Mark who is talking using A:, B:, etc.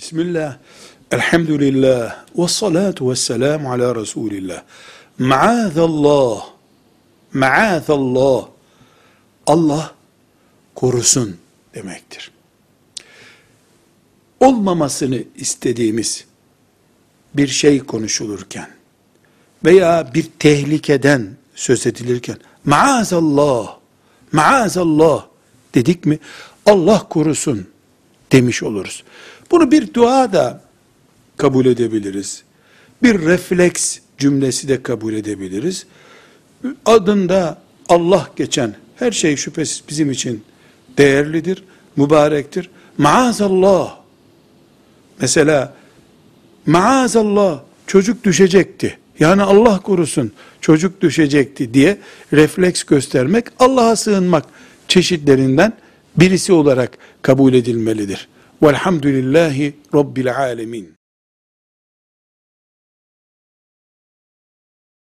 A: Bismillah, elhamdülillah, ve salatu ve selamu ala Resulillah. Maazallah, maazallah, Allah korusun demektir. Olmamasını istediğimiz bir şey konuşulurken veya bir tehlikeden söz edilirken maazallah, maazallah dedik mi Allah korusun demiş oluruz. Bunu bir dua da kabul edebiliriz. Bir refleks cümlesi de kabul edebiliriz. Adında Allah geçen her şey şüphesiz bizim için değerlidir, mübarektir. Maazallah. Mesela maazallah çocuk düşecekti. Yani Allah korusun çocuk düşecekti diye refleks göstermek Allah'a sığınmak çeşitlerinden birisi olarak kabul edilmelidir. Velhamdülillahi Rabbil alemin.